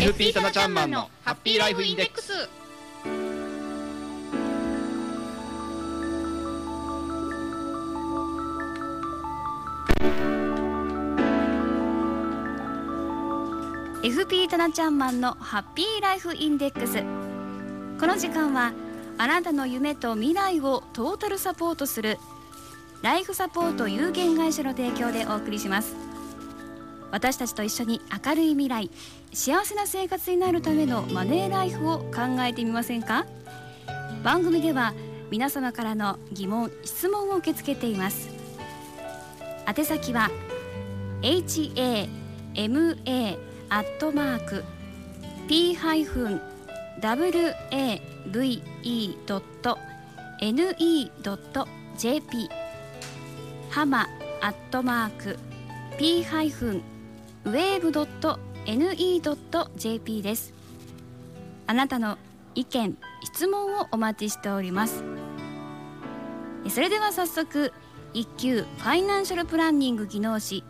FP タナちゃんマンのハッピーライフインデックス「FP タナちゃんマンのハッピーライフインデックス」この時間はあなたの夢と未来をトータルサポートする。ライフサポート有限会社の提供でお送りします。私たちと一緒に明るい未来幸せな生活になるためのマネーライフを考えてみませんか？番組では皆様からの疑問質問を受け付けています。宛先は hama アットマーク p ハイフン w a v e ドット n e ドット j p ハマアットマーク p ハイフンウェーブドット wave.ne.jp ですあなたの意見質問をお待ちしておりますそれでは早速一級ファイナンシャルプランニング技能士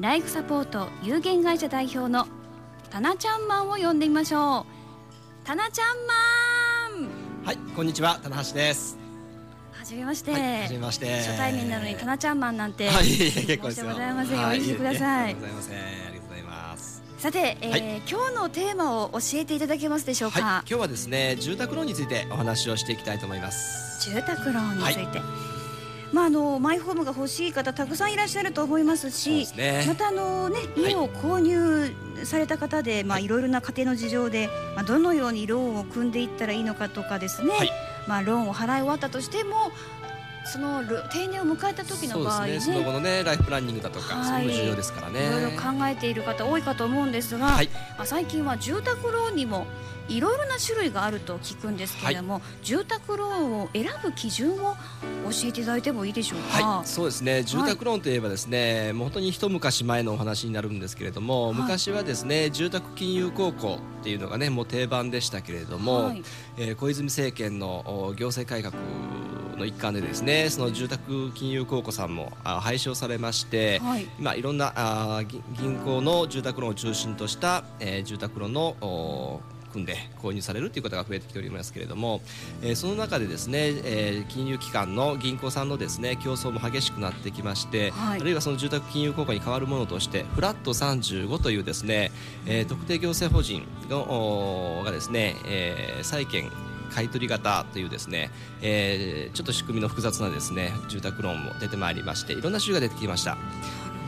ライフサポート有限会社代表のタナちゃんマンを呼んでみましょうタナちゃんマンはい、こんにちは、棚橋です。はじめまして、はい、はじめまして。初対面なのにタナちゃんマンなんて、はい、結構ですよ。訳ございません、はお許しくださいありがとうございません。ありがとうございます。さて、えーはい。今日のテーマを教えていただけますでしょうか、はい、今日はですね、住宅ローンについてお話をしていきたいと思います。住宅ローンについ。て、まああのマイホームが欲しい方たくさんいらっしゃると思いますしすね。またあのね家を購入された方で、まあはい。いろいろな家庭の事情で、まあどのようにローンを組んでいったらいいのかとかですね、はい。まあローンを払い終わったとしてもそのろ定年を迎えた時のそう場合ですね。その後のね、ライフプランニングだとか、はい。そういうの重要ですからね。いろいろ考えている方多いかと思うんですが、はい。まあ、最近は住宅ローンにもいろいろな種類があると聞くんですけれども、住宅ローンを選ぶ基準を教えていただいてもいいでしょうか？はい、そうですね。住宅ローンといえばですね、もう本当に一昔前のお話になるんですけれども、はい。昔はですね住宅金融公庫っていうのがねもう定番でしたけれども、はい。えー小泉政権のお行政改革の一環でですねその住宅金融公庫さんもあ廃止をされまして、はい。今いろんなあー銀銀行の住宅ローンを中心とした、えー住宅ローンのお組んで購入されるということが増えてきておりますけれども、えーその中でですね、えー金融機関の銀行さんのですね競争も激しくなってきまして、はい。あるいはその住宅金融公庫に代わるものとしてフラット35というですね、えー特定行政法人がですね、えー債券買取型というですね、えーちょっと仕組みの複雑なですね住宅ローンも出てまいりましていろんな種類が出てきました。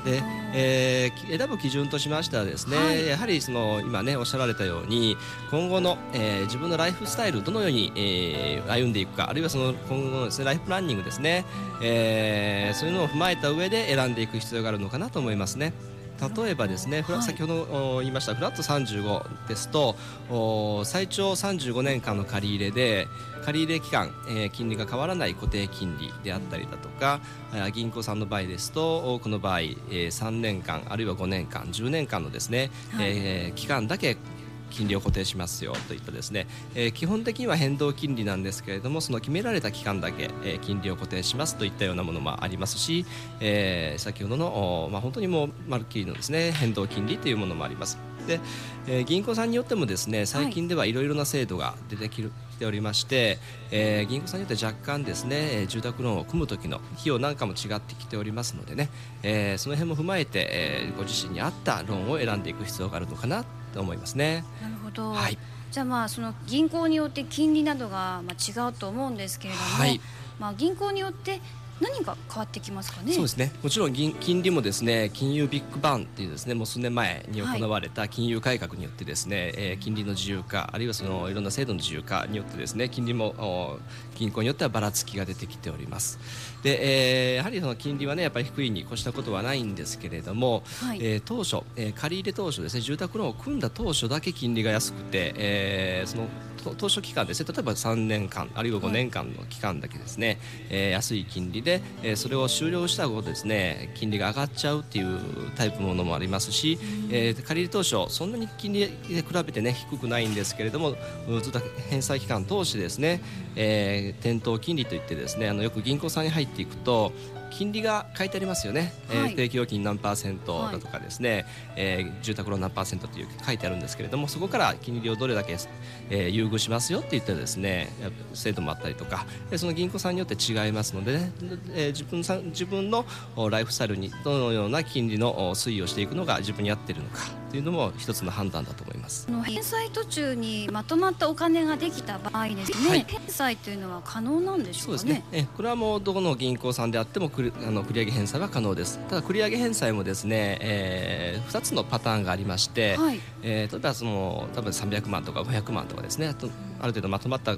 で、えーき選ぶ基準としましてはですね、はいやはりその今ねおっしゃられたように今後の、えー自分のライフスタイルどのように、えー歩んでいくかあるいはその今後のですねライフプランニングですね、えーそういうのを踏まえた上で選んでいく必要があるのかなと思いますね。例えばですね、はい。先ほどお言いましたフラット35ですとお最長35年間の借り入れで借り入れ期間、えー金利が変わらない固定金利であったりだとか銀行さんの場合ですと多くの場合、えー3年間あるいは5年間10年間のですね、はい。えー期間だけ金利を固定しますよといったですね、えー基本的には変動金利なんですけれどもその決められた期間だけ、えー金利を固定しますといったようなものもありますし、えー先ほどの、まあ、本当にもうまるっきりのですね変動金利というものもあります。で、えー銀行さんによってもですね最近ではいろいろな制度が出てきるておりまして、えー銀行さんによって若干ですね住宅ローンを組む時の費用なんかも違ってきておりますのでね、えーその辺も踏まえて、えーご自身に合ったローンを選んでいく必要があるのかなと思いますね。なるほど、はい。じゃあまあその銀行によって金利などがまあ違うと思うんですけれども、はい。まあ、銀行によって何が変わってきますかね？そうですね。もちろん銀金利もですね金融ビッグバンっていうですねもう数年前に行われた金融改革によってですね、えー金利の自由化あるいはそのいろんな制度の自由化によってですね金利もお銀行によってはばらつきが出てきております。で、えーやはりその金利はねやっぱり低いに越したことはないんですけれども、はい。えー当初、えー借り入れ当初ですね住宅ローンを組んだ当初だけ金利が安くて、えーそのと当初期間ですね例えば3年間あるいは5年間の期間だけですね、えー安い金利で、でえそれを終了した後ですね金利が上がっちゃうっていうタイプのものもありますし、えー借り入れ当初そんなに金利で比べてね低くないんですけれどもずっと返済期間通してですね、えー店頭金利といってですねあのよく銀行さんに入っていくと金利が書いてありますよね、えはい。ー定期預金何パーセントだとかですね、えー住宅ローン何パーセントという書いてあるんですけれどもそこから金利をどれだけ、えー優遇しますよって言ってですね制度もあったりとか。でその銀行さんによって違いますので、ね。えー自分さん自分のおライフスタイルにどのような金利のお推移をしていくのが自分に合っているのかというのも一つの判断だと思います。返済途中にまとまったお金ができた場合ですね、はい返済というのは可能なんでしょうかねそうですね。えこれはもうどこの銀行さんであってもあの繰り上げ返済は可能です。ただ繰り上げ返済もですね、えー、2つのパターンがありまして、はいえー例えばその多分300万とか500万とかですね、あとある程度まとまった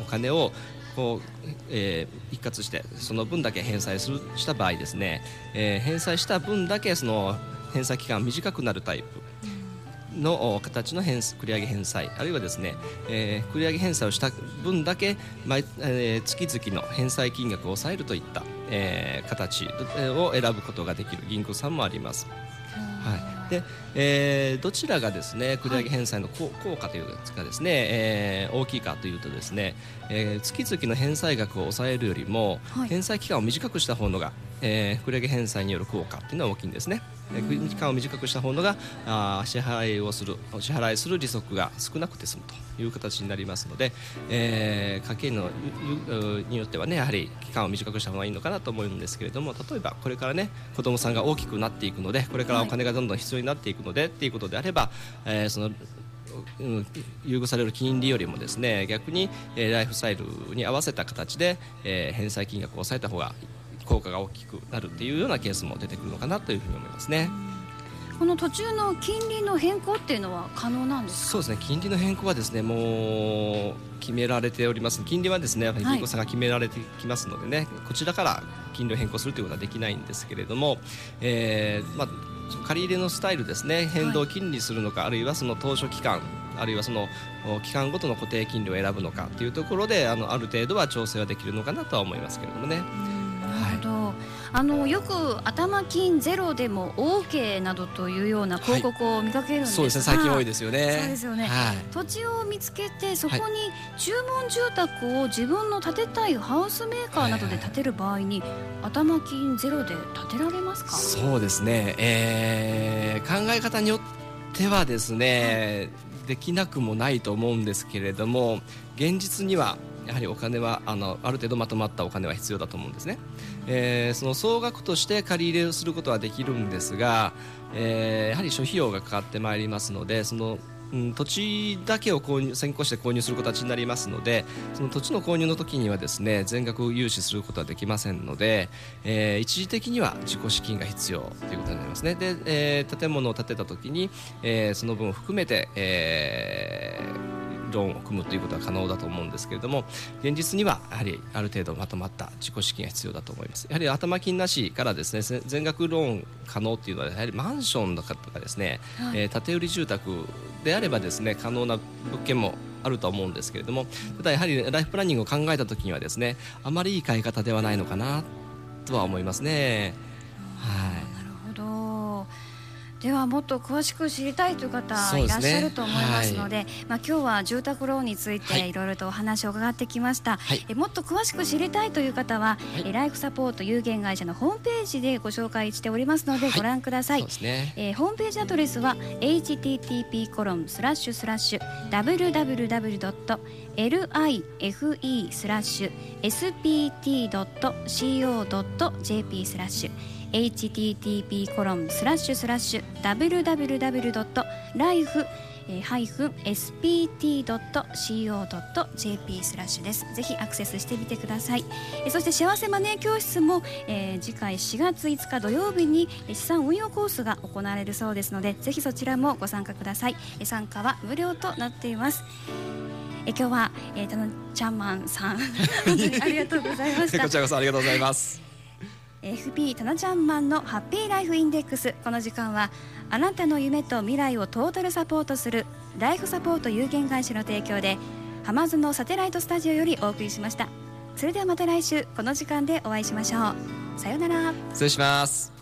お金をこう、えー一括してその分だけ返済するした場合ですね、えー返済した分だけその返済期間短くなるタイプ。のお形の返繰り上げ返済あるいはですね、えー繰り上げ返済をした分だけ毎、えー月々の返済金額を抑えるといった、えー形を選ぶことができる銀行さんもあります。はい、で、えーどちらがですね繰り上げ返済の効効果というかですね、えー大きいかというとですね、えー月々の返済額を抑えるよりも、はい返済期間を短くした方のが、えー繰り上げ返済による効果っていうのは大きいんですね。えー期間を短くした方のがあー支払いをするお支払いする利息が少なくて済むという形になりますので、えー家計のによってはねやはり期間を短くした方がいいのかなと思うんですけれども例えばこれからね子どもさんが大きくなっていくのでこれからお金がどんどん必要になっていくので、っていうことであれば、えーそのうん優遇される金利よりもですね逆に、えーライフスタイルに合わせた形で、えー返済金額を抑えた方が効果が大きくなるっていうようなケースも出てくるのかなというふうに思いますね。この途中の金利の変更っていうのは可能なんですか？そうですね。金利の変更はですねもう決められております。金利はですねやっぱり銀行さんが決められてきますのでね、こちらから金利を変更するということはできないんですけれども、えーまあ借り入れのスタイルですね変動金利するのか、あるいはその当初期間あるいはそのお期間ごとの固定金利を選ぶのかというところであのある程度は調整はできるのかなとは思いますけれどもね。あのよく頭金ゼロでも OK などというような広告を見かけるんですが、そうですね最近多いですよね。そうですよね。はい。土地を見つけてそこに注文住宅を自分の建てたいハウスメーカーなどで建てる場合に頭金ゼロで建てられますか？そうですね、えー考え方によってはですね、できなくもないと思うんですけれども現実にはやはりお金はあのある程度まとまったお金は必要だと思うんですね、えーその総額として借り入れをすることはできるんですが、えーやはり諸費用がかかってまいりますのでそのうん、土地だけを購入先行して購入する形になりますのでその土地の購入の時にはですね全額融資することはできませんので、えー一時的には自己資金が必要ということになりますね。で、えー建物を建てた時に、えーその分を含めて、えーローンを組むということは可能だと思うんですけれども現実にはやはりある程度まとまった自己資金が必要だと思います。やはり頭金なしからですねせ全額ローン可能っていうのはやはりマンションとかとかですね、はい。えー建て売り住宅であればですね可能な物件もあると思うんですけれどもただやはりライフプランニングを考えた時にはですねあまりいい買い方ではないのかなとは思いますね。はいではもっと詳しく知りたいという方いらっしゃると思いますのでまあ、今日は住宅ローンについはい。ていろいろとお話を伺ってきました、はい。えもっと詳しく知りたいという方は、はい。えライフサポート有限会社のホームページでご紹介しておりますのではい。ご覧ください、そうですね。えーホームページアドレスは http コロンスラッシュスラッシュ www.life スラッシュ spt.co.jp スラッシュ http コロンスラッシュスラッシュ www.life ハイフン spt.co.jp スラッシュです。ぜひアクセスしてみてください。えそして幸せマネー教室も、えー次回4月5日土曜日にえ資産運用コースが行われるそうですので、ぜひそちらもご参加ください。え参加は無料となっています。え今日は、えー、たのちゃんマンさん 本当にありがとうございましたこ。ちらこそありがとうございます。FP タナちゃんマンのハッピーライフインデックス。この時間はあなたの夢と未来をトータルサポートするライフサポート有限会社の提供でハマズのサテライトスタジオよりお送りしました。それではまた来週この時間でお会いしましょう。さようなら。失礼します。